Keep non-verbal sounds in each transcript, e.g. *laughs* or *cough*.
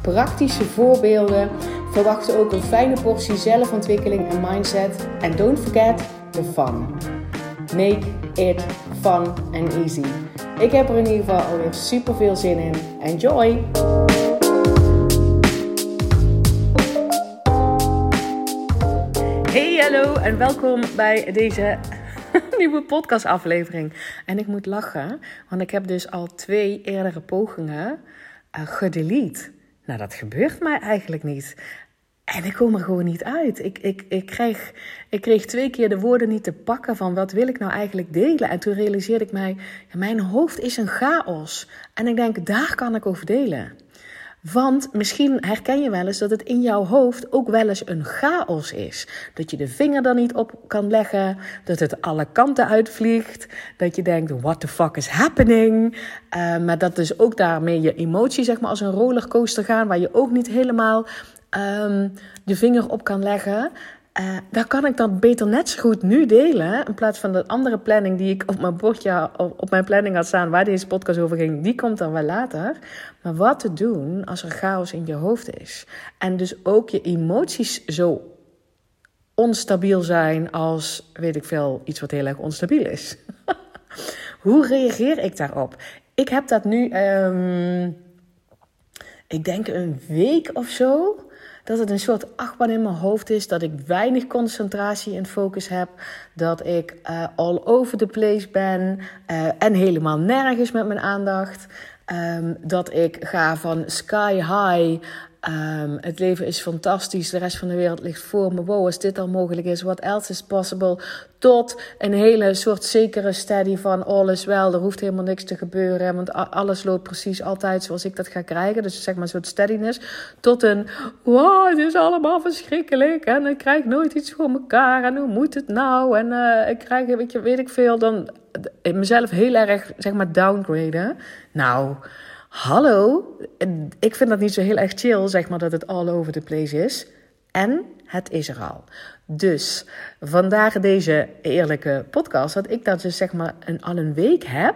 praktische voorbeelden. Verwacht ook een fijne portie zelfontwikkeling en mindset. En don't forget the fun. Make it fun and easy. Ik heb er in ieder geval alweer super veel zin in. Enjoy! Hey, hallo en welkom bij deze *laughs* nieuwe podcastaflevering. En ik moet lachen, want ik heb dus al twee eerdere pogingen uh, gedelete. Nou, dat gebeurt mij eigenlijk niet. En ik kom er gewoon niet uit. Ik, ik, ik, kreeg, ik kreeg twee keer de woorden niet te pakken van wat wil ik nou eigenlijk delen. En toen realiseerde ik mij, mijn hoofd is een chaos. En ik denk, daar kan ik over delen. Want misschien herken je wel eens dat het in jouw hoofd ook wel eens een chaos is. Dat je de vinger er niet op kan leggen, dat het alle kanten uitvliegt, dat je denkt, what the fuck is happening? Uh, maar dat dus ook daarmee je emoties zeg maar als een rollercoaster gaan, waar je ook niet helemaal um, de vinger op kan leggen. Uh, daar kan ik dan beter net zo goed nu delen. In plaats van de andere planning die ik op mijn bordje, op mijn planning had staan, waar deze podcast over ging, die komt dan wel later. Maar wat te doen als er chaos in je hoofd is. En dus ook je emoties zo onstabiel zijn als, weet ik veel, iets wat heel erg onstabiel is. *laughs* Hoe reageer ik daarop? Ik heb dat nu, um, ik denk een week of zo dat het een soort achtbaan in mijn hoofd is. Dat ik weinig concentratie en focus heb. Dat ik uh, all over the place ben. Uh, en helemaal nergens met mijn aandacht. Um, dat ik ga van sky high Um, het leven is fantastisch, de rest van de wereld ligt voor me. Wow, als dit al mogelijk is, what else is possible? Tot een hele soort zekere steady van all is wel, er hoeft helemaal niks te gebeuren, want alles loopt precies altijd zoals ik dat ga krijgen. Dus zeg maar een soort steadiness. Tot een, wow, het is allemaal verschrikkelijk en ik krijg nooit iets voor elkaar en hoe moet het nou? En uh, ik krijg, weet, je, weet ik veel, dan mezelf heel erg, zeg maar, downgraden. Nou hallo, ik vind dat niet zo heel erg chill, zeg maar, dat het all over the place is. En het is er al. Dus vandaag deze eerlijke podcast, dat ik dat dus zeg maar een, al een week heb.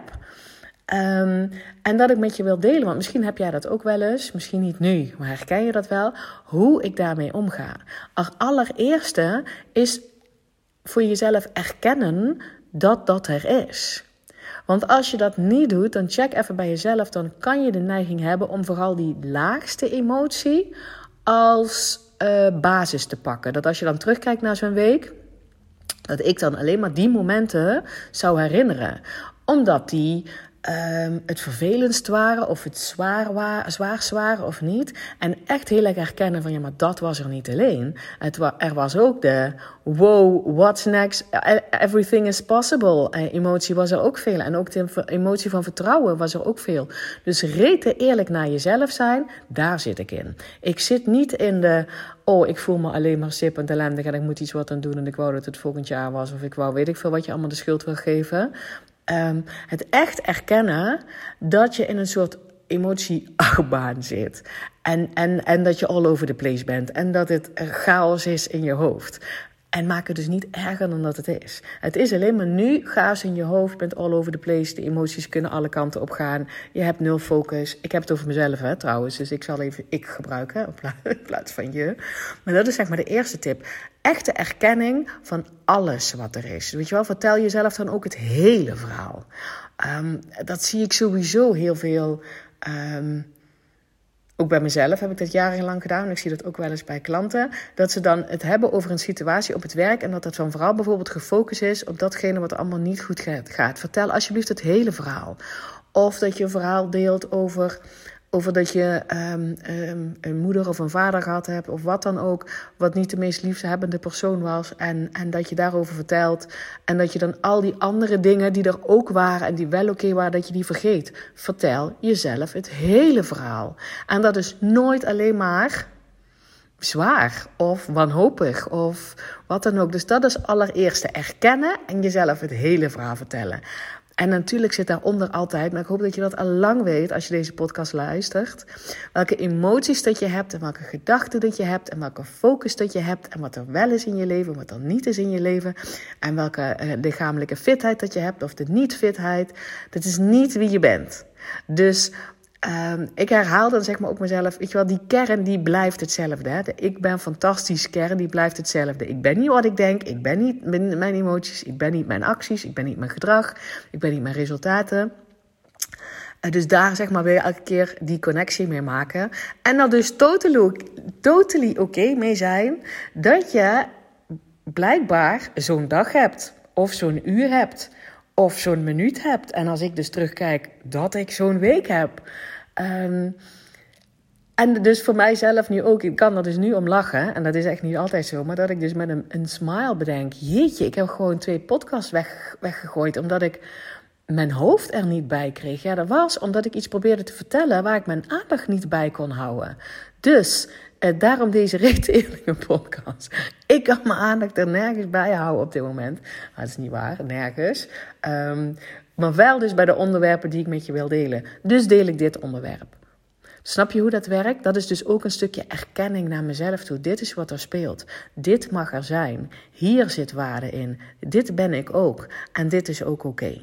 Um, en dat ik met je wil delen, want misschien heb jij dat ook wel eens, misschien niet nu, maar herken je dat wel, hoe ik daarmee omga. Als allereerste is voor jezelf erkennen dat dat er is. Want als je dat niet doet, dan check even bij jezelf. Dan kan je de neiging hebben om vooral die laagste emotie als uh, basis te pakken. Dat als je dan terugkijkt naar zo'n week, dat ik dan alleen maar die momenten zou herinneren. Omdat die um, het vervelendst waren of het zwaar, wa zwaarst waren of niet. En echt heel erg herkennen van ja, maar dat was er niet alleen. Er was ook de wow, what's next? E-, everything is possible. Uh, emotie was er ook veel. En ook de emotie van vertrouwen was er ook veel. Dus rete eerlijk naar jezelf zijn, daar zit ik in. Ik zit niet in de oh, ik voel me alleen maar sip en ellendig en ik moet iets wat aan doen en ik wou dat het volgend jaar was of ik wou weet ik veel wat je allemaal de schuld wil geven. Um, het echt erkennen dat je in een soort emotie-achtbaan zit. En, en, en dat je all over the place bent. En dat het chaos is in je hoofd. En maak het dus niet erger dan dat het is. Het is alleen maar nu chaos in je hoofd. Je bent all over the place. De emoties kunnen alle kanten op gaan. Je hebt nul focus. Ik heb het over mezelf hè, trouwens. Dus ik zal even ik gebruiken in *laughs* plaats van je. Maar dat is zeg maar de eerste tip. Echte erkenning van alles wat er is. Weet je wel, vertel jezelf dan ook het hele verhaal. Um, dat zie ik sowieso heel veel... Um, ook bij mezelf heb ik dat jarenlang gedaan. En ik zie dat ook wel eens bij klanten. Dat ze dan het hebben over een situatie op het werk. En dat dat van vooral bijvoorbeeld gefocust is op datgene wat allemaal niet goed gaat. Vertel alsjeblieft het hele verhaal. Of dat je een verhaal deelt over over dat je um, um, een moeder of een vader gehad hebt, of wat dan ook, wat niet de meest liefhebbende persoon was. En, en dat je daarover vertelt. En dat je dan al die andere dingen die er ook waren en die wel oké waren, dat je die vergeet. Vertel jezelf het hele verhaal. En dat is nooit alleen maar zwaar of wanhopig of wat dan ook. Dus dat is allereerste erkennen en jezelf het hele verhaal vertellen. En natuurlijk zit daaronder altijd, maar ik hoop dat je dat al lang weet als je deze podcast luistert, welke emoties dat je hebt en welke gedachten dat je hebt en welke focus dat je hebt en wat er wel is in je leven, wat er niet is in je leven en welke uh, lichamelijke fitheid dat je hebt of de niet-fitheid. Dat is niet wie je bent. Dus Um, ik herhaal dan zeg maar ook mezelf, weet je wel, die kern die blijft hetzelfde. Hè? De ik ben fantastisch kern, die blijft hetzelfde. Ik ben niet wat ik denk, ik ben niet mijn, emoties, ik ben niet mijn acties, ik ben niet mijn gedrag, ik ben niet mijn resultaten. Uh, dus daar zeg maar weer elke keer die connectie mee maken. En dan dus totally, totally oké okay mee zijn dat je blijkbaar zo'n dag hebt of zo'n uur hebt of zo'n minuut hebt. En als ik dus terugkijk dat ik zo'n week heb. Um, en dus voor mijzelf nu ook, ik kan er dus nu om lachen. En dat is echt niet altijd zo. Maar dat ik dus met een, een smile bedenk. Jeetje, ik heb gewoon twee podcasts weg, weggegooid. Omdat ik mijn hoofd er niet bij kreeg. Ja, dat was omdat ik iets probeerde te vertellen waar ik mijn aandacht niet bij kon houden. Dus eh, daarom deze *laughs* recht eerlijke podcast. Ik kan mijn aandacht er nergens bij houden op dit moment. dat is niet waar, nergens. Um, maar wel dus bij de onderwerpen die ik met je wil delen. Dus deel ik dit onderwerp. Snap je hoe dat werkt? Dat is dus ook een stukje erkenning naar mezelf toe. Dit is wat er speelt. Dit mag er zijn. Hier zit waarde in. Dit ben ik ook. En dit is ook oké.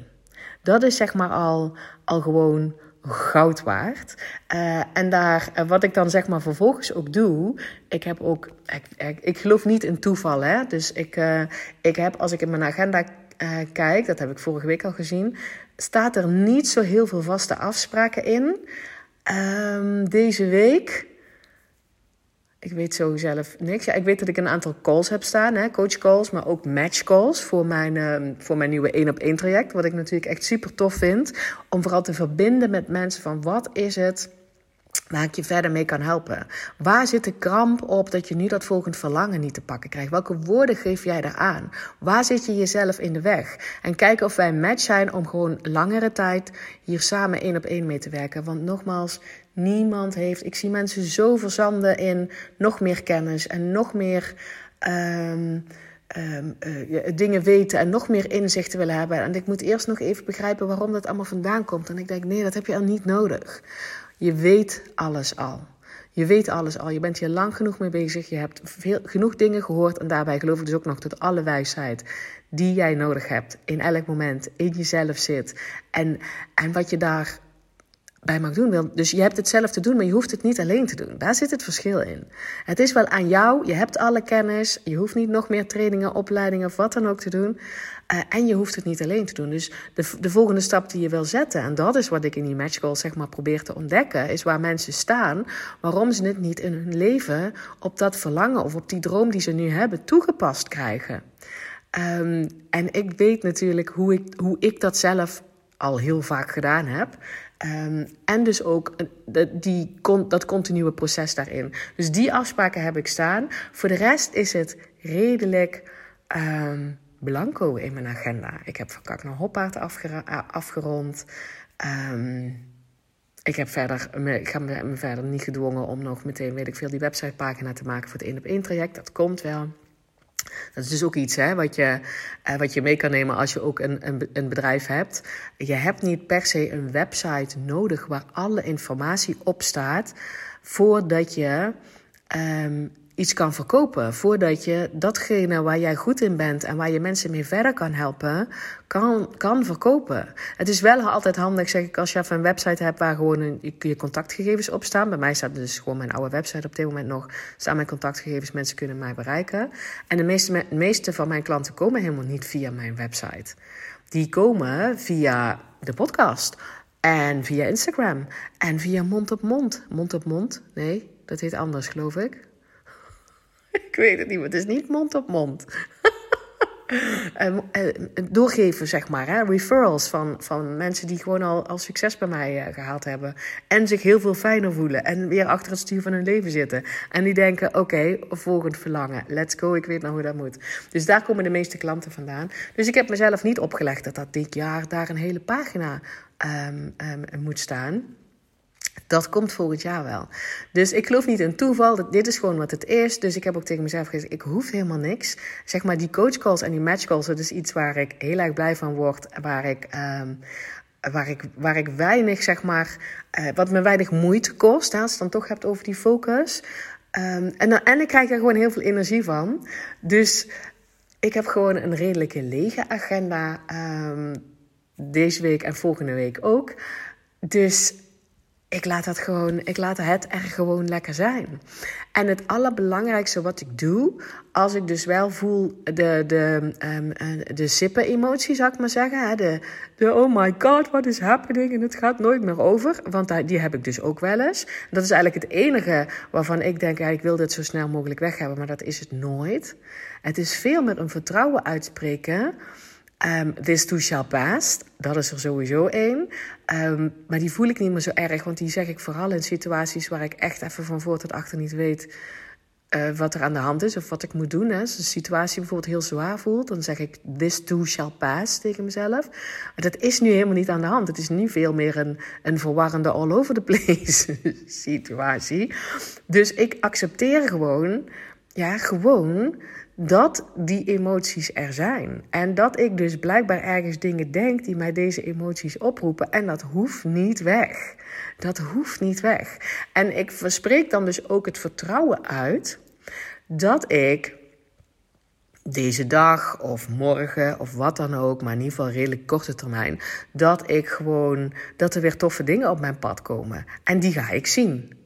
Dat is zeg maar al, al gewoon goud waard. Uh, en daar, uh, wat ik dan zeg maar vervolgens ook doe, ik heb ook, ik, ik, geloof niet in toeval, hè. Dus ik, uh, ik heb, als ik in mijn agenda kijk, dat heb ik vorige week al gezien, staat er niet zo heel veel vaste afspraken in. Um, deze week ik weet zo zelf niks. Ja, ik weet dat ik een aantal calls heb staan, hè, coach calls, maar ook match calls voor mijn, uh, voor mijn nieuwe 1 op 1 traject. Wat ik natuurlijk echt super tof vind. Om vooral te verbinden met mensen van wat is het waar ik je verder mee kan helpen. Waar zit de kramp op dat je nu dat volgend verlangen niet te pakken krijgt? Welke woorden geef jij eraan? Waar zit je jezelf in de weg? En kijken of wij match zijn om gewoon langere tijd hier samen één op één mee te werken. Want nogmaals, niemand heeft. Ik zie mensen zo verzanden in nog meer kennis en nog meer. Um, um, uh, dingen weten en nog meer inzichten willen hebben. En ik moet eerst nog even begrijpen waarom dat allemaal vandaan komt. En ik denk, nee, dat heb je al niet nodig. Je weet alles al. Je weet alles al. Je bent hier lang genoeg mee bezig. Je hebt veel, genoeg dingen gehoord. En daarbij geloof ik dus ook nog dat alle wijsheid die jij nodig hebt in elk moment in jezelf zit. En, en wat je daar bij mag doen. Dus je hebt het zelf te doen, maar je hoeft het niet alleen te doen. Daar zit het verschil in. Het is wel aan jou. Je hebt alle kennis. Je hoeft niet nog meer trainingen, opleidingen of wat dan ook te doen. Uh, en je hoeft het niet alleen te doen. Dus de, de volgende stap die je wil zetten, en dat is wat ik in die match zeg maar probeer te ontdekken, is waar mensen staan, waarom ze het niet in hun leven op dat verlangen of op die droom die ze nu hebben toegepast krijgen. Um, en ik weet natuurlijk hoe ik, hoe ik dat zelf al heel vaak gedaan heb. Um, en dus ook die, dat continue proces daarin. Dus die afspraken heb ik staan. Voor de rest is het redelijk um, blanco in mijn agenda. Ik heb van Kak naar Hoppaard afgerond. Um, ik heb verder, ik ga me, verder niet gedwongen om nog meteen, weet ik veel, die websitepagina te maken voor het 1 op 1 traject. Dat komt wel. Dat is dus ook iets hè, wat, je, uh, wat je mee kan nemen als je ook een, een, een, bedrijf hebt. Je hebt niet per se een website nodig waar alle informatie op staat voordat je um, iets kan verkopen. Voordat je datgene waar jij goed in bent en waar je mensen mee verder kan helpen, kan, kan verkopen. Het is wel altijd handig, zeg ik, als je even een website hebt waar gewoon je contactgegevens op staan. Bij mij staat dus gewoon mijn oude website op dit moment nog. Staan mijn contactgegevens, mensen kunnen mij bereiken. En de meeste, de meeste van mijn klanten komen helemaal niet via mijn website. Die komen via de podcast. En via Instagram. En via mond op mond. Mond op mond? Nee, dat heet anders, geloof ik. *laughs* ik weet het niet, maar het is niet mond op mond. *laughs* Uh, doorgeven, zeg maar. Hè? Referrals van, van mensen die gewoon al, al succes bij mij uh, gehaald hebben. En zich heel veel fijner voelen. En weer achter het stuur van hun leven zitten. En die denken: oké, volgend verlangen. Let's go, ik weet nog hoe dat moet. Dus daar komen de meeste klanten vandaan. Dus ik heb mezelf niet opgelegd dat dat dit jaar daar een hele pagina um, um, moet staan. Dat komt volgend jaar wel. Dus ik geloof niet in toeval. Dit is gewoon wat het is. Dus ik heb ook tegen mezelf gezegd: ik hoef helemaal niks. Zeg maar, die coachcalls en die matchcalls, dat is iets waar ik heel erg blij van word. Waar ik. Um, waar ik, waar ik weinig, zeg maar, uh, wat me weinig moeite kost. Hè, als je dan toch hebt over die focus. Um, en, dan, en ik krijg er gewoon heel veel energie van. Dus ik heb gewoon een redelijke lege agenda. Um, deze week en volgende week ook. Dus ik laat, dat gewoon, ik laat het er gewoon lekker zijn. En het allerbelangrijkste wat ik doe, als ik dus wel voel de, de, um, de sippen-emotie, zou ik maar zeggen. De, de oh my god, what is happening? En het gaat nooit meer over. Want die heb ik dus ook wel eens. Dat is eigenlijk het enige waarvan ik denk, ja, ik wil dit zo snel mogelijk weg hebben. Maar dat is het nooit. Het is veel met een vertrouwen uitspreken. Um, this too shall pass. Dat is er sowieso één. Um, maar die voel ik niet meer zo erg. Want die zeg ik vooral in situaties waar ik echt even van voor tot achter niet weet. Uh, wat er aan de hand is of wat ik moet doen. Als de situatie bijvoorbeeld heel zwaar voelt, dan zeg ik this too shall pass tegen mezelf. Maar dat is nu helemaal niet aan de hand. Het is nu veel meer een, een verwarrende all over the place *laughs* situatie. Dus ik accepteer gewoon, ja, gewoon dat die emoties er zijn. En dat ik dus blijkbaar ergens dingen denk die mij deze emoties oproepen. En dat hoeft niet weg. Dat hoeft niet weg. En ik verspreek dan dus ook het vertrouwen uit dat ik deze dag of morgen of wat dan ook, maar in ieder geval redelijk korte termijn, dat ik gewoon dat er weer toffe dingen op mijn pad komen. En die ga ik zien.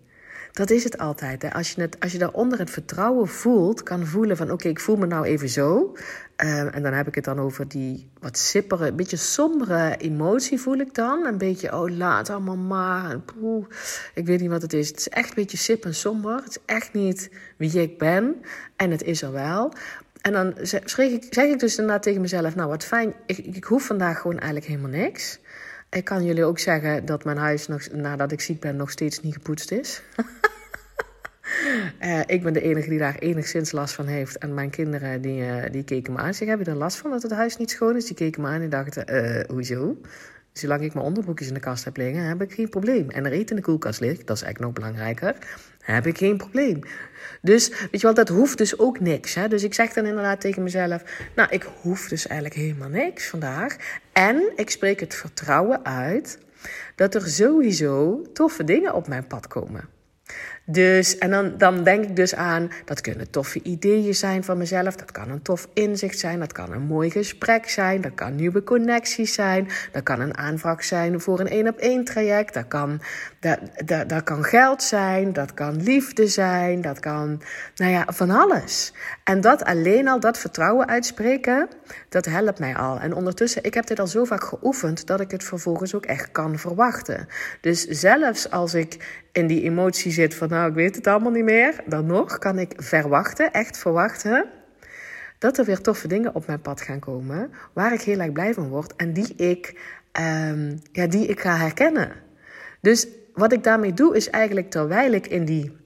Dat is het altijd. Hè? Als, je het, als je daaronder het vertrouwen voelt, kan voelen van oké, ik voel me nou even zo. Um, en dan heb ik het dan over die wat sippere, een beetje sombere emotie voel ik dan. Een beetje, oh laat allemaal maar. En poeh, ik weet niet wat het is. Het is echt een beetje sip en somber. Het is echt niet wie ik ben. En het is er wel. En dan zeg ik, zeg ik dus daarna tegen mezelf, nou wat fijn, ik, ik hoef vandaag gewoon eigenlijk helemaal niks. Ik kan jullie ook zeggen dat mijn huis nadat ik ziek ben nog steeds niet gepoetst is. uh, *laughs* ik ben de enige die daar enigszins last van heeft. En mijn kinderen die, uh, die keken me aan. Zeg, heb je er last van dat het huis niet schoon is? Die keken me aan en dachten, uh, hoezo? Zolang ik mijn onderbroekjes in de kast heb liggen, heb ik geen probleem. En er eten in de koelkast ligt, dat is eigenlijk nog belangrijker, heb ik geen probleem. Dus weet je wel, dat hoeft dus ook niks. Hè? Dus ik zeg dan inderdaad tegen mezelf, nou, ik hoef dus eigenlijk helemaal niks vandaag. En ik spreek het vertrouwen uit dat er sowieso toffe dingen op mijn pad komen. Dus, en dan, dan denk ik dus aan, dat kunnen toffe ideeën zijn van mezelf. Dat kan een tof inzicht zijn. Dat kan een mooi gesprek zijn. Dat kan nieuwe connecties zijn. Dat kan een aanvraag zijn voor een één op één traject. Dat kan, dat, dat, dat kan geld zijn. Dat kan liefde zijn. Dat kan, nou ja, van alles. En dat alleen al, dat vertrouwen uitspreken, dat helpt mij al. En ondertussen, ik heb dit al zo vaak geoefend dat ik het vervolgens ook echt kan verwachten. Dus zelfs als ik in die emotie zit van nou, ik weet het allemaal niet meer, dan nog kan ik verwachten, echt verwachten, dat er weer toffe dingen op mijn pad gaan komen, waar ik heel erg blij van word en die ik, um, ja, die ik ga herkennen. Dus wat ik daarmee doe, is eigenlijk terwijl ik in die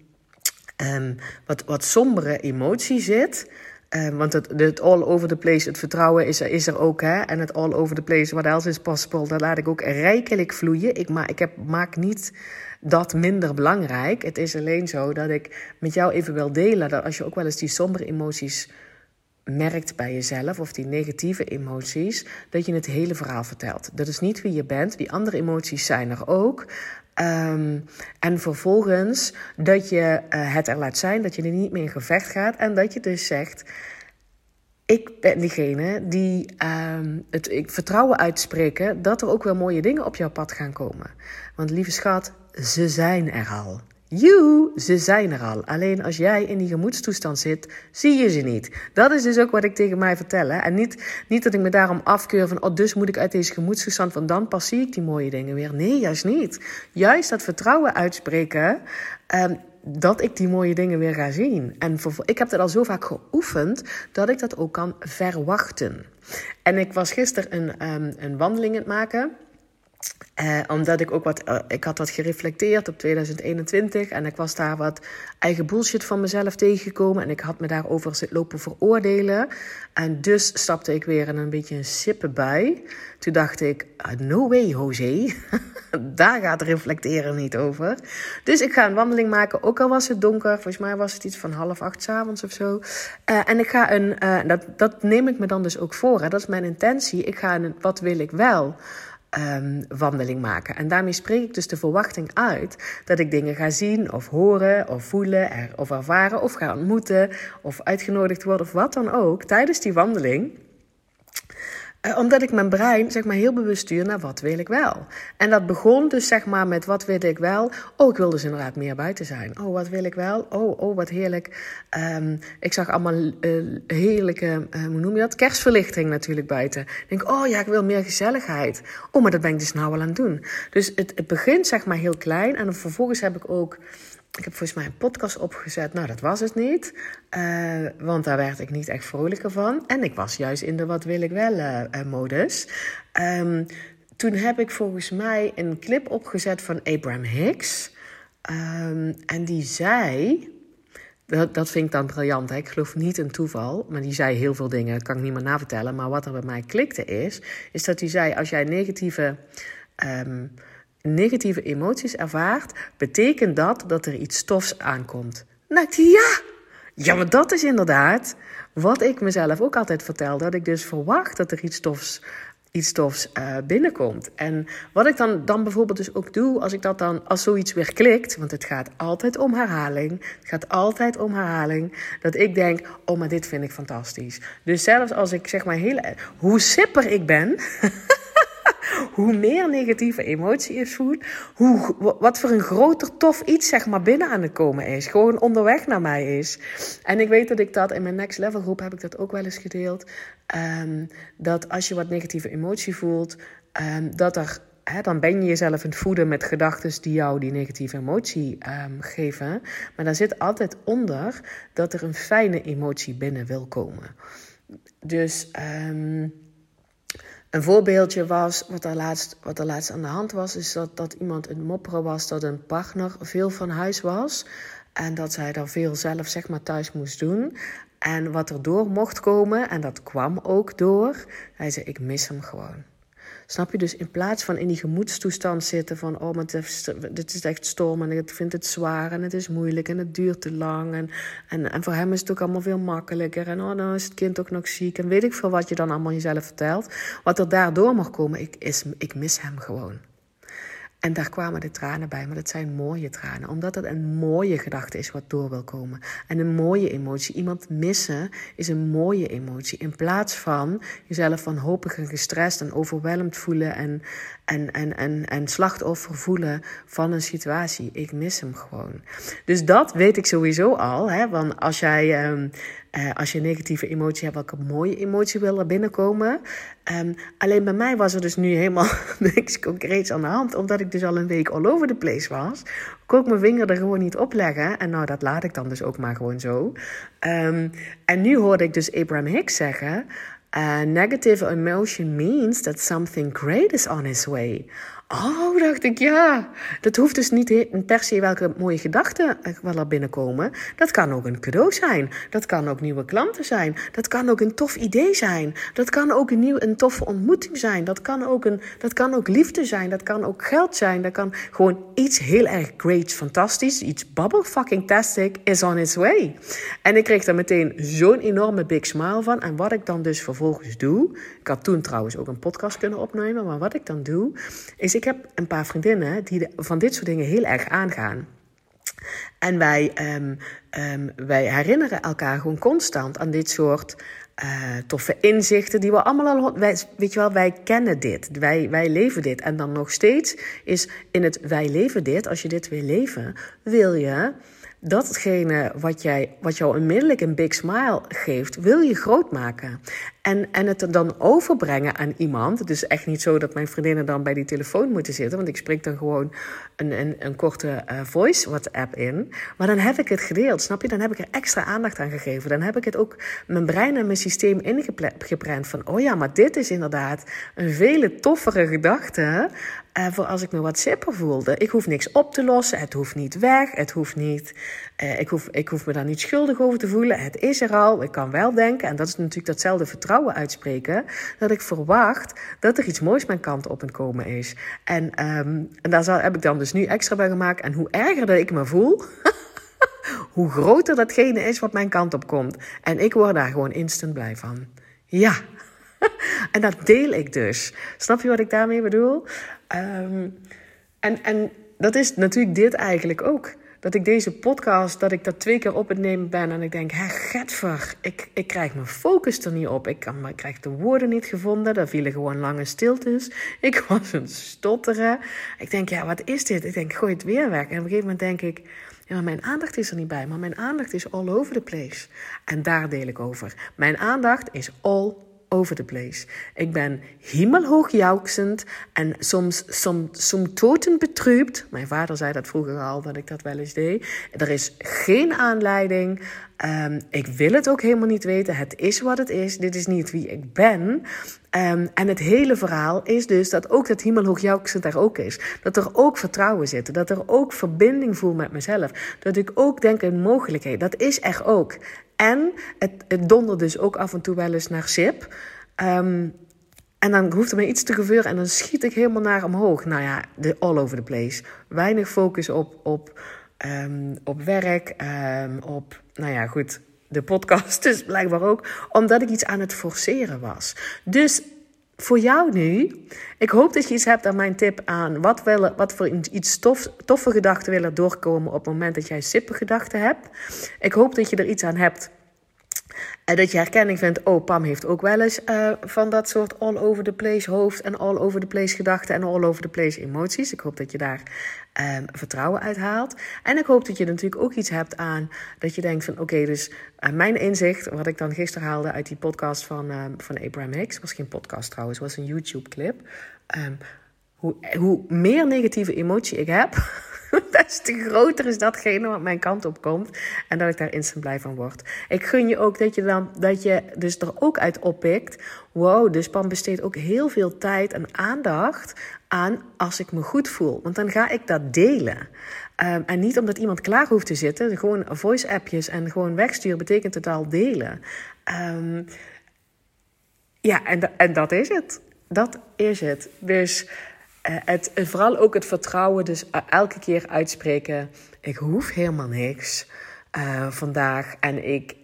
um, wat, wat sombere emotie zit. Um, want het, het all over the place, het vertrouwen is er, is er ook. Hè? En het all over the place, what else is possible, dat laat ik ook rijkelijk vloeien. Ik, ma ik heb, maak niet dat minder belangrijk. Het is alleen zo dat ik met jou even wil delen dat als je ook wel eens die sombere emoties merkt bij jezelf of die negatieve emoties, dat je het hele verhaal vertelt. Dat is niet wie je bent. Die andere emoties zijn er ook. Um, en vervolgens dat je uh, het er laat zijn, dat je er niet meer in gevecht gaat en dat je dus zegt: ik ben diegene die um, het ik vertrouwen uitspreken dat er ook wel mooie dingen op jouw pad gaan komen. Want lieve schat, ze zijn er al. Joe, ze zijn er al. Alleen als jij in die gemoedstoestand zit, zie je ze niet. Dat is dus ook wat ik tegen mij vertel. En niet, niet dat ik me daarom afkeur van, oh, dus moet ik uit deze gemoedstoestand, want dan pas zie ik die mooie dingen weer. Nee, juist niet. Juist dat vertrouwen uitspreken, um, dat ik die mooie dingen weer ga zien. En ik heb dat al zo vaak geoefend dat ik dat ook kan verwachten. En ik was gisteren een, um, een wandeling aan het maken. Uh, omdat ik ook wat, uh, ik had wat gereflecteerd op 2021 en ik was daar wat eigen bullshit van mezelf tegengekomen en ik had me daarover lopen veroordelen. En dus stapte ik weer in een beetje een sippe bij. Toen dacht ik, uh, no way Jose, *laughs* daar gaat reflecteren niet over. Dus ik ga een wandeling maken, ook al was het donker. Volgens mij was het iets van half acht s avonds of zo. en ik ga een, dat, dat neem ik me dan dus ook voor, hè. dat is mijn intentie. Ik ga een, wat wil ik wel um, wandeling maken. En daarmee spreek ik dus de verwachting uit dat ik dingen ga zien of horen of voelen of ervaren of ga ontmoeten of uitgenodigd worden of wat dan ook tijdens die wandeling. Uh, omdat ik mijn brein zeg maar heel bewust stuur naar wat wil ik wel. En dat begon dus zeg maar met wat wil ik wel. Oh, ik wil dus inderdaad meer buiten zijn. Oh, wat wil ik wel? Oh, oh wat heerlijk. Um, ik zag allemaal uh, heerlijke, uh, hoe noem je dat? Kerstverlichting natuurlijk buiten. Ik denk, oh ja, ik wil meer gezelligheid. Oh, maar dat ben ik dus nou wel aan het doen. Dus het, het begint zeg maar heel klein. En vervolgens heb ik ook ik heb volgens mij een podcast opgezet. Nou, dat was het niet. Uh, want daar werd ik niet echt vrolijker van. En ik was juist in de wat wil ik wel uh, modus. Um, toen heb ik volgens mij een clip opgezet van Abraham Hicks. Um, en die zei. Dat, dat vind ik dan briljant. Ik geloof niet in toeval. Maar die zei heel veel dingen. Kan ik niet meer navertellen. Maar wat er bij mij klikte is. Is dat hij zei: als jij negatieve. Um, negatieve emoties ervaart, betekent dat dat er iets stofs aankomt. Nou, ja, ja, maar dat is inderdaad wat ik mezelf ook altijd vertel. Dat ik dus verwacht dat er iets stofs, iets stofs uh, binnenkomt. En wat ik dan, dan bijvoorbeeld dus ook doe, als ik dat dan, als zoiets weer klikt, want het gaat altijd om herhaling. Het gaat altijd om herhaling. Dat ik denk, oh, maar dit vind ik fantastisch. Dus zelfs als ik zeg maar heel, hoe sipper ik ben. *laughs* hoe meer negatieve emotie is voelt, hoe, wat voor een groter tof iets zeg maar binnen aan het komen is. Gewoon onderweg naar mij is. En ik weet dat ik dat in mijn next level groep heb ik dat ook wel eens gedeeld. Um, dat als je wat negatieve emotie voelt, um, dat er dan ben je jezelf aan het voeden met gedachten die jou die negatieve emotie um, geven. Maar daar zit altijd onder dat er een fijne emotie binnen wil komen. Dus een voorbeeldje was, wat er, laatst, wat er laatst aan de hand was, is dat, dat iemand een mopperen was dat een partner veel van huis was. En dat zij daar veel zelf zeg maar thuis moest doen. En wat er door mocht komen, en dat kwam ook door, hij zei: Ik mis hem gewoon. Snap je? Dus in plaats van in die gemoedstoestand zitten van... oh, maar dit is echt storm en ik vind het zwaar en het is moeilijk en het duurt te lang... en, en, en voor hem is het ook allemaal veel makkelijker... en oh, dan is het kind ook nog ziek en weet ik veel wat je dan allemaal jezelf vertelt. Wat er daardoor mag komen, ik, is, ik mis hem gewoon. En daar kwamen de tranen bij, maar dat zijn mooie tranen. Omdat het een mooie gedachte is wat door wil komen. En een mooie emotie. Iemand missen is een mooie emotie. In plaats van jezelf wanhopig en gestrest en overweldigd voelen en, en, en, en, en slachtoffer voelen van een situatie. Ik mis hem gewoon. Dus dat weet ik sowieso al. Hè? Want als jij um, uh, als je een negatieve emotie hebt, welke mooie emotie wil er binnenkomen. Um, alleen bij mij was er dus nu helemaal *laughs* niks concreets aan de hand. Omdat ik dus al een week all over the place was. Kon ik mijn vinger er gewoon niet op leggen. En nou, dat laat ik dan dus ook maar gewoon zo. Um, en nu hoorde ik dus Abraham Hicks zeggen... Uh, negative emotion means that something great is on its way. Oh, dacht ik, ja. Dat hoeft dus niet per se welke mooie gedachten wel er binnenkomen. Dat kan ook een cadeau zijn. Dat kan ook nieuwe klanten zijn. Dat kan ook een tof idee zijn. Dat kan ook een, nieuw, een toffe ontmoeting zijn. Dat kan, ook een, dat kan ook liefde zijn. Dat kan ook geld zijn. Dat kan gewoon iets heel erg great, fantastisch. Iets bubble fucking tastic is on its way. En ik kreeg daar meteen zo'n enorme big smile van. En wat ik dan dus vervolgens doe. Ik had toen trouwens ook een podcast kunnen opnemen. Maar wat ik dan doe, is ik heb een paar vriendinnen die van dit soort dingen heel erg aangaan. En wij, um, um, wij herinneren elkaar gewoon constant aan dit soort uh, toffe inzichten die we allemaal al. Weet je wel, wij kennen dit. Wij, wij leven dit. En dan nog steeds is in het wij leven dit, als je dit wil leven, wil je datgene wat, jij, wat jou onmiddellijk een big smile geeft, wil je groot maken. En, en het dan overbrengen aan iemand. Het is echt niet zo dat mijn vriendinnen dan bij die telefoon moeten zitten. Want ik spreek dan gewoon een, een, een korte uh, voice WhatsApp in. Maar dan heb ik het gedeeld, snap je? Dan heb ik er extra aandacht aan gegeven. Dan heb ik het ook mijn brein en mijn systeem ingeprent van... oh ja, maar dit is inderdaad een vele toffere gedachte... uh, voor als ik me wat sipper voelde. Ik hoef niks op te lossen. Het hoeft niet weg. Het hoeft niet. Uh, ik, hoef, ik hoef me daar niet schuldig over te voelen. Het is er al. Ik kan wel denken, en dat is natuurlijk datzelfde vertrouwen uitspreken, dat ik verwacht dat er iets moois mijn kant op het komen is. En, um, en daar heb ik dan dus nu extra bij gemaakt. En hoe erger dat ik me voel. *laughs* hoe groter datgene is wat mijn kant op komt. En ik word daar gewoon instant blij van. Ja. *laughs* en dat deel ik dus. Snap je wat ik daarmee bedoel? Um, en, en dat is natuurlijk dit eigenlijk ook. Dat ik deze podcast, dat ik dat twee keer op het nemen ben en ik denk, hè, getver, ik, ik krijg mijn focus er niet op. Ik, kan, ik krijg de woorden niet gevonden, er vielen gewoon lange stiltes. *laughs* Ik was een stotteren. Ik denk, ja, wat is dit? Ik denk, gooi het weer weg. En op een gegeven moment denk ik, ja, mijn aandacht is er niet bij, maar mijn aandacht is all over the place. En daar deel ik over. Mijn aandacht is all over the place. Ik ben hemelhoog jouwsend en soms, soms, soms totenbetrübt. Mijn vader zei dat vroeger al, dat ik dat wel eens deed. Er is geen aanleiding. Um, ik wil het ook helemaal niet weten. Het is wat het is. Dit is niet wie ik ben. Um, en het hele verhaal is dus dat ook dat hemelhoog jouwsend er ook is. Dat er ook vertrouwen zit. Dat er ook verbinding voel met mezelf. Dat ik ook denk in mogelijkheid. Dat is er ook. En het, het dus ook af en toe wel eens naar sip. Um, en dan hoeft er maar iets te gebeuren en dan schiet ik helemaal naar omhoog. Nou ja, de, all over the place. Weinig focus op, op, um, op werk, um, op, nou ja, goed, de podcast *laughs* dus blijkbaar ook. Omdat ik iets aan het forceren was. Dus voor jou nu, ik hoop dat je iets hebt aan mijn tip aan wat, willen, wat voor iets tof, toffe gedachten willen doorkomen op het moment dat jij sippe gedachten hebt. Ik hoop dat je er iets aan hebt. En dat je herkenning vindt, oh, Pam heeft ook wel eens uh, van dat soort all over the place hoofd en all over the place gedachten en all over the place emoties. Ik hoop dat je daar um, vertrouwen uit haalt. En ik hoop dat je natuurlijk ook iets hebt aan dat je denkt van, oké, dus uh, mijn inzicht, wat ik dan gisteren haalde uit die podcast van, uh, van Abraham Hicks, was geen podcast trouwens, was een YouTube clip. Um, hoe, hoe meer negatieve emotie ik heb, *laughs* *laughs* des te groter is datgene wat mijn kant op komt. En dat ik daar instant blij van word. Ik gun je ook dat je, dan, dat je dus er ook uit oppikt. Wow, dus Pam besteedt ook heel veel tijd en aandacht aan als ik me goed voel. Want dan ga ik dat delen. Um, en niet omdat iemand klaar hoeft te zitten. Gewoon voice-appjes en gewoon wegsturen betekent het al delen. Um, ja, en, en dat is het. Dat is het. Dus het, vooral ook het vertrouwen, dus uh, elke keer uitspreken: ik hoef helemaal niks vandaag. En ik,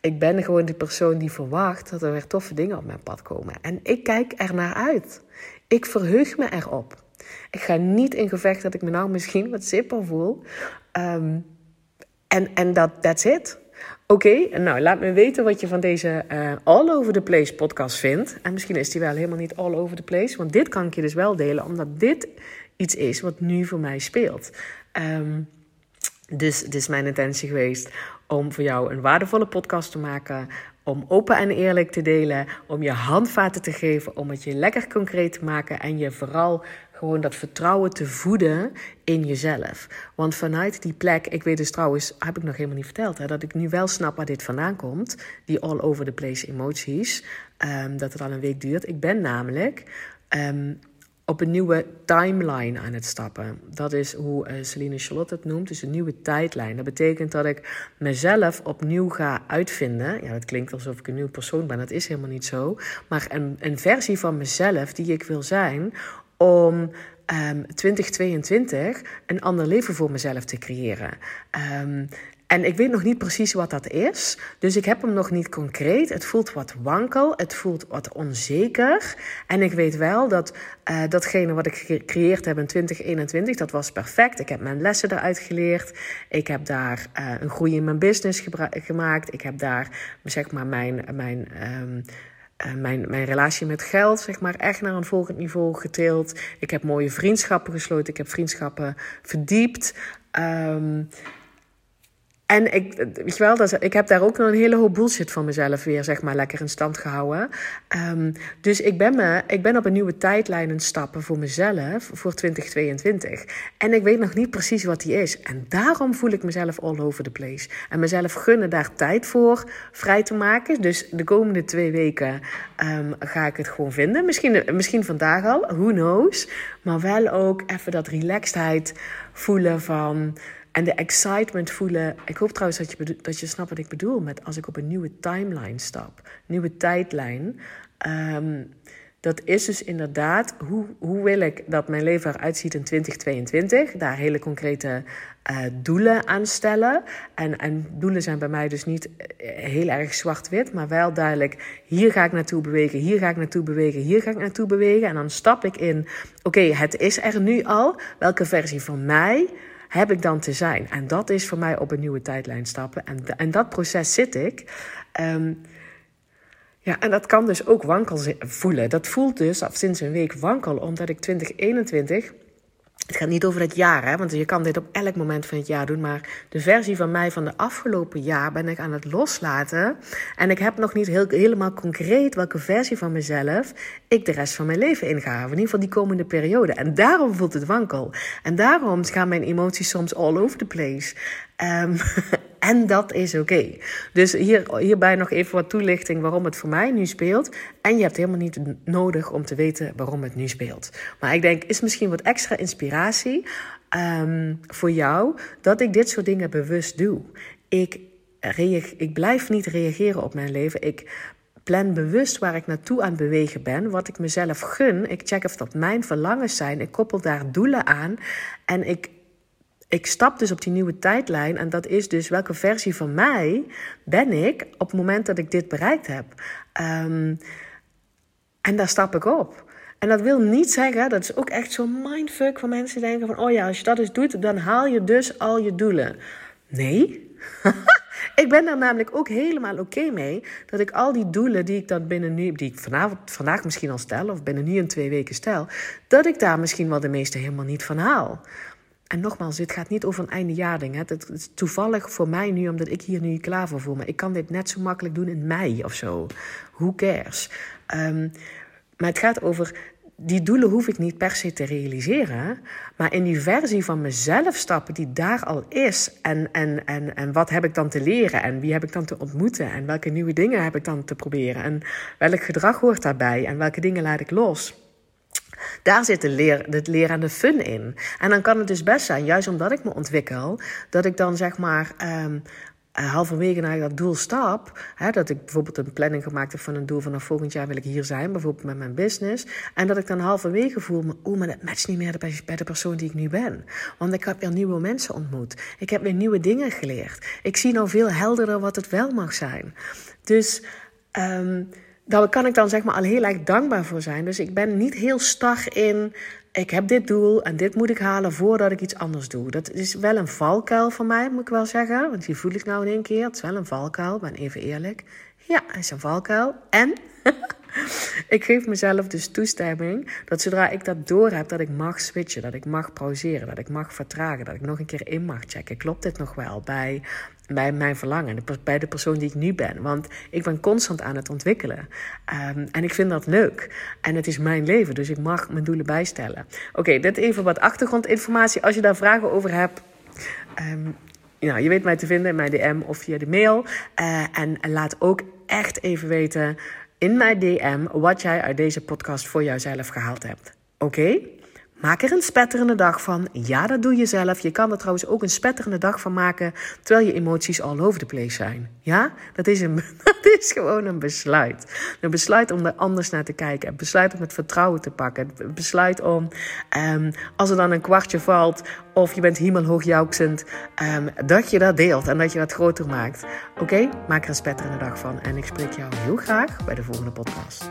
ik ben gewoon die persoon die verwacht dat er weer toffe dingen op mijn pad komen. En ik kijk er naar uit. Ik verheug me erop. Ik ga niet in gevecht dat ik me nou misschien wat zipper voel. Um, en en dat that's it. Oké, nou laat me weten wat je van deze uh, All Over The Place podcast vindt. En misschien is die wel helemaal niet all over the place. Want dit kan ik je dus wel delen, omdat dit iets is wat nu voor mij speelt. Um, dus het is mijn intentie geweest om voor jou een waardevolle podcast te maken. Om open en eerlijk te delen. Om je handvaten te geven. Om het je lekker concreet te maken. En je vooral gewoon dat vertrouwen te voeden in jezelf. Want vanuit die plek, ik weet dus trouwens, heb ik nog helemaal niet verteld, hè, dat ik nu wel snap waar dit vandaan komt. Die all over the place emoties. Um, dat het al een week duurt. Ik ben namelijk. Um, op een nieuwe timeline aan het stappen. Dat is hoe uh, Celine Charlotte het noemt, dus een nieuwe tijdlijn. Dat betekent dat ik mezelf opnieuw ga uitvinden. Ja, dat klinkt alsof ik een nieuwe persoon ben, dat is helemaal niet zo. Maar een, een versie van mezelf die ik wil zijn om um, ehm, 2022 een ander leven voor mezelf te creëren. Um, en ik weet nog niet precies wat dat is. Dus ik heb hem nog niet concreet. Het voelt wat wankel. Het voelt wat onzeker. En ik weet wel dat uh, datgene wat ik gecreëerd heb in 2021, dat was perfect. Ik heb mijn lessen eruit geleerd. Ik heb daar uh, een groei in mijn business gemaakt. Ik heb daar zeg maar mijn. mijn um, uh, mijn, mijn relatie met geld, zeg maar, echt naar een volgend niveau getild. Ik heb mooie vriendschappen gesloten. Ik heb vriendschappen verdiept. Um, en ik, weet wel, dat, ik heb daar ook nog een hele hoop bullshit van mezelf weer, zeg maar, lekker in stand gehouden. Um, dus ik ben, me, ik ben op een nieuwe tijdlijn aan stappen voor mezelf, voor 2022. En ik weet nog niet precies wat die is. En daarom voel ik mezelf all over the place. En mezelf gunnen daar tijd voor vrij te maken. Dus de komende twee weken um, ga ik het gewoon vinden. Misschien, misschien vandaag al, who knows. Maar wel ook even dat relaxedheid voelen van... En de excitement voelen. Ik hoop trouwens dat je, dat je snapt wat ik bedoel met als ik op een nieuwe timeline stap, nieuwe tijdlijn. Um, dat is dus inderdaad, hoe, hoe wil ik dat mijn leven eruit ziet in 2022? Daar hele concrete uh, doelen aan stellen. En, en doelen zijn bij mij dus niet eh, heel erg zwart-wit, maar wel duidelijk: hier ga ik naartoe bewegen, hier ga ik naartoe bewegen, hier ga ik naartoe bewegen. En dan stap ik in: oké, het is er nu al. Welke versie van mij heb ik dan te zijn? En dat is voor mij op een nieuwe tijdlijn stappen. En, en dat proces zit ik. Um, ja, en dat kan dus ook wankel voelen. Dat voelt dus af sinds een week wankel, omdat ik 2021. Het gaat niet over het jaar, hè, want je kan dit op elk moment van het jaar doen. Maar de versie van mij van de afgelopen jaar ben ik aan het loslaten. En ik heb nog niet heel, helemaal concreet welke versie van mezelf ik de rest van mijn leven inga. In ieder geval die komende periode. En daarom voelt het wankel. En daarom gaan mijn emoties soms all over the place. Um, *laughs* En dat is oké. Dus hier, hierbij nog even wat toelichting waarom het voor mij nu speelt. En je hebt helemaal niet nodig om te weten waarom het nu speelt. Maar ik denk, is misschien wat extra inspiratie um, voor jou dat ik dit soort dingen bewust doe. Ik, ik blijf niet reageren op mijn leven. Ik plan bewust waar ik naartoe aan het bewegen ben, wat ik mezelf gun. Ik check of dat mijn verlangens zijn. Ik koppel daar doelen aan en ik ik stap dus op die nieuwe tijdlijn. En dat is dus welke versie van mij ben ik op het moment dat ik dit bereikt heb. Um, en daar stap ik op. En dat wil niet zeggen, dat is ook echt zo'n mindfuck van mensen denken van, oh ja, als je dat eens doet, dan haal je dus al je doelen. Nee. *laughs* ik ben daar namelijk ook helemaal oké mee dat ik al die doelen die ik dan binnen nu, die ik vanavond, vandaag misschien al stel, of binnen nu en twee weken stel, dat ik daar misschien wel de meeste helemaal niet van haal. En nogmaals, dit gaat niet over een eindejaarding. Het is toevallig voor mij nu, omdat ik hier nu klaar voor voel. Maar ik kan dit net zo makkelijk doen in mei of zo. Who cares? Um, maar het gaat over die doelen hoef ik niet per se te realiseren. Maar in die versie van mezelf stappen die daar al is. En, en, en, en wat heb ik dan te leren? En wie heb ik dan te ontmoeten? En welke nieuwe dingen heb ik dan te proberen? En welk gedrag hoort daarbij? En welke dingen laat ik los? Daar zit de leer, het leren en de fun in. En dan kan het dus best zijn, juist omdat ik me ontwikkel, dat ik dan zeg maar. Um, halverwege naar dat doel stap. Hè, dat ik bijvoorbeeld een planning gemaakt heb van een doel van nou, volgend jaar wil ik hier zijn, bijvoorbeeld met mijn business. En dat ik dan halverwege voel, oeh, maar dat matcht niet meer bij de persoon die ik nu ben. Want ik heb weer nieuwe mensen ontmoet. Ik heb weer nieuwe dingen geleerd. Ik zie nou veel helderder wat het wel mag zijn. Dus um, daar kan ik dan zeg maar al heel erg dankbaar voor zijn. Dus ik ben niet heel star in. Ik heb dit doel en dit moet ik halen voordat ik iets anders doe. Dat is wel een valkuil voor mij, moet ik wel zeggen. Want die voel ik nou in één keer. Het is wel een valkuil, ben even eerlijk. Ja, is een valkuil. En *laughs* ik geef mezelf dus toestemming dat zodra ik dat door heb, dat ik mag switchen, dat ik mag pauzeren, dat ik mag vertragen, dat ik nog een keer in mag checken. Klopt dit nog wel bij bij mijn verlangen, bij de persoon die ik nu ben. Want ik ben constant aan het ontwikkelen. Um, en ik vind dat leuk. En het is mijn leven, dus ik mag mijn doelen bijstellen. Oké, dit even wat achtergrondinformatie. Als je daar vragen over hebt. Um, je weet mij te vinden in mijn DM of via de mail. Uh, en laat ook echt even weten in mijn DM wat jij uit deze podcast voor jouzelf gehaald hebt. Oké? Maak er een spetterende dag van. Ja, dat doe je zelf. Je kan er trouwens ook een spetterende dag van maken terwijl je emoties all over the place zijn. Ja, dat is, een, *laughs* dat is gewoon een besluit. Een besluit om er anders naar te kijken. Een besluit om het vertrouwen te pakken. Een besluit om, um, als er dan een kwartje valt of je bent hemelhoog jouwksend, um, dat je dat deelt en dat je dat groter maakt. Oké, maak er een spetterende dag van. En ik spreek jou heel graag bij de volgende podcast.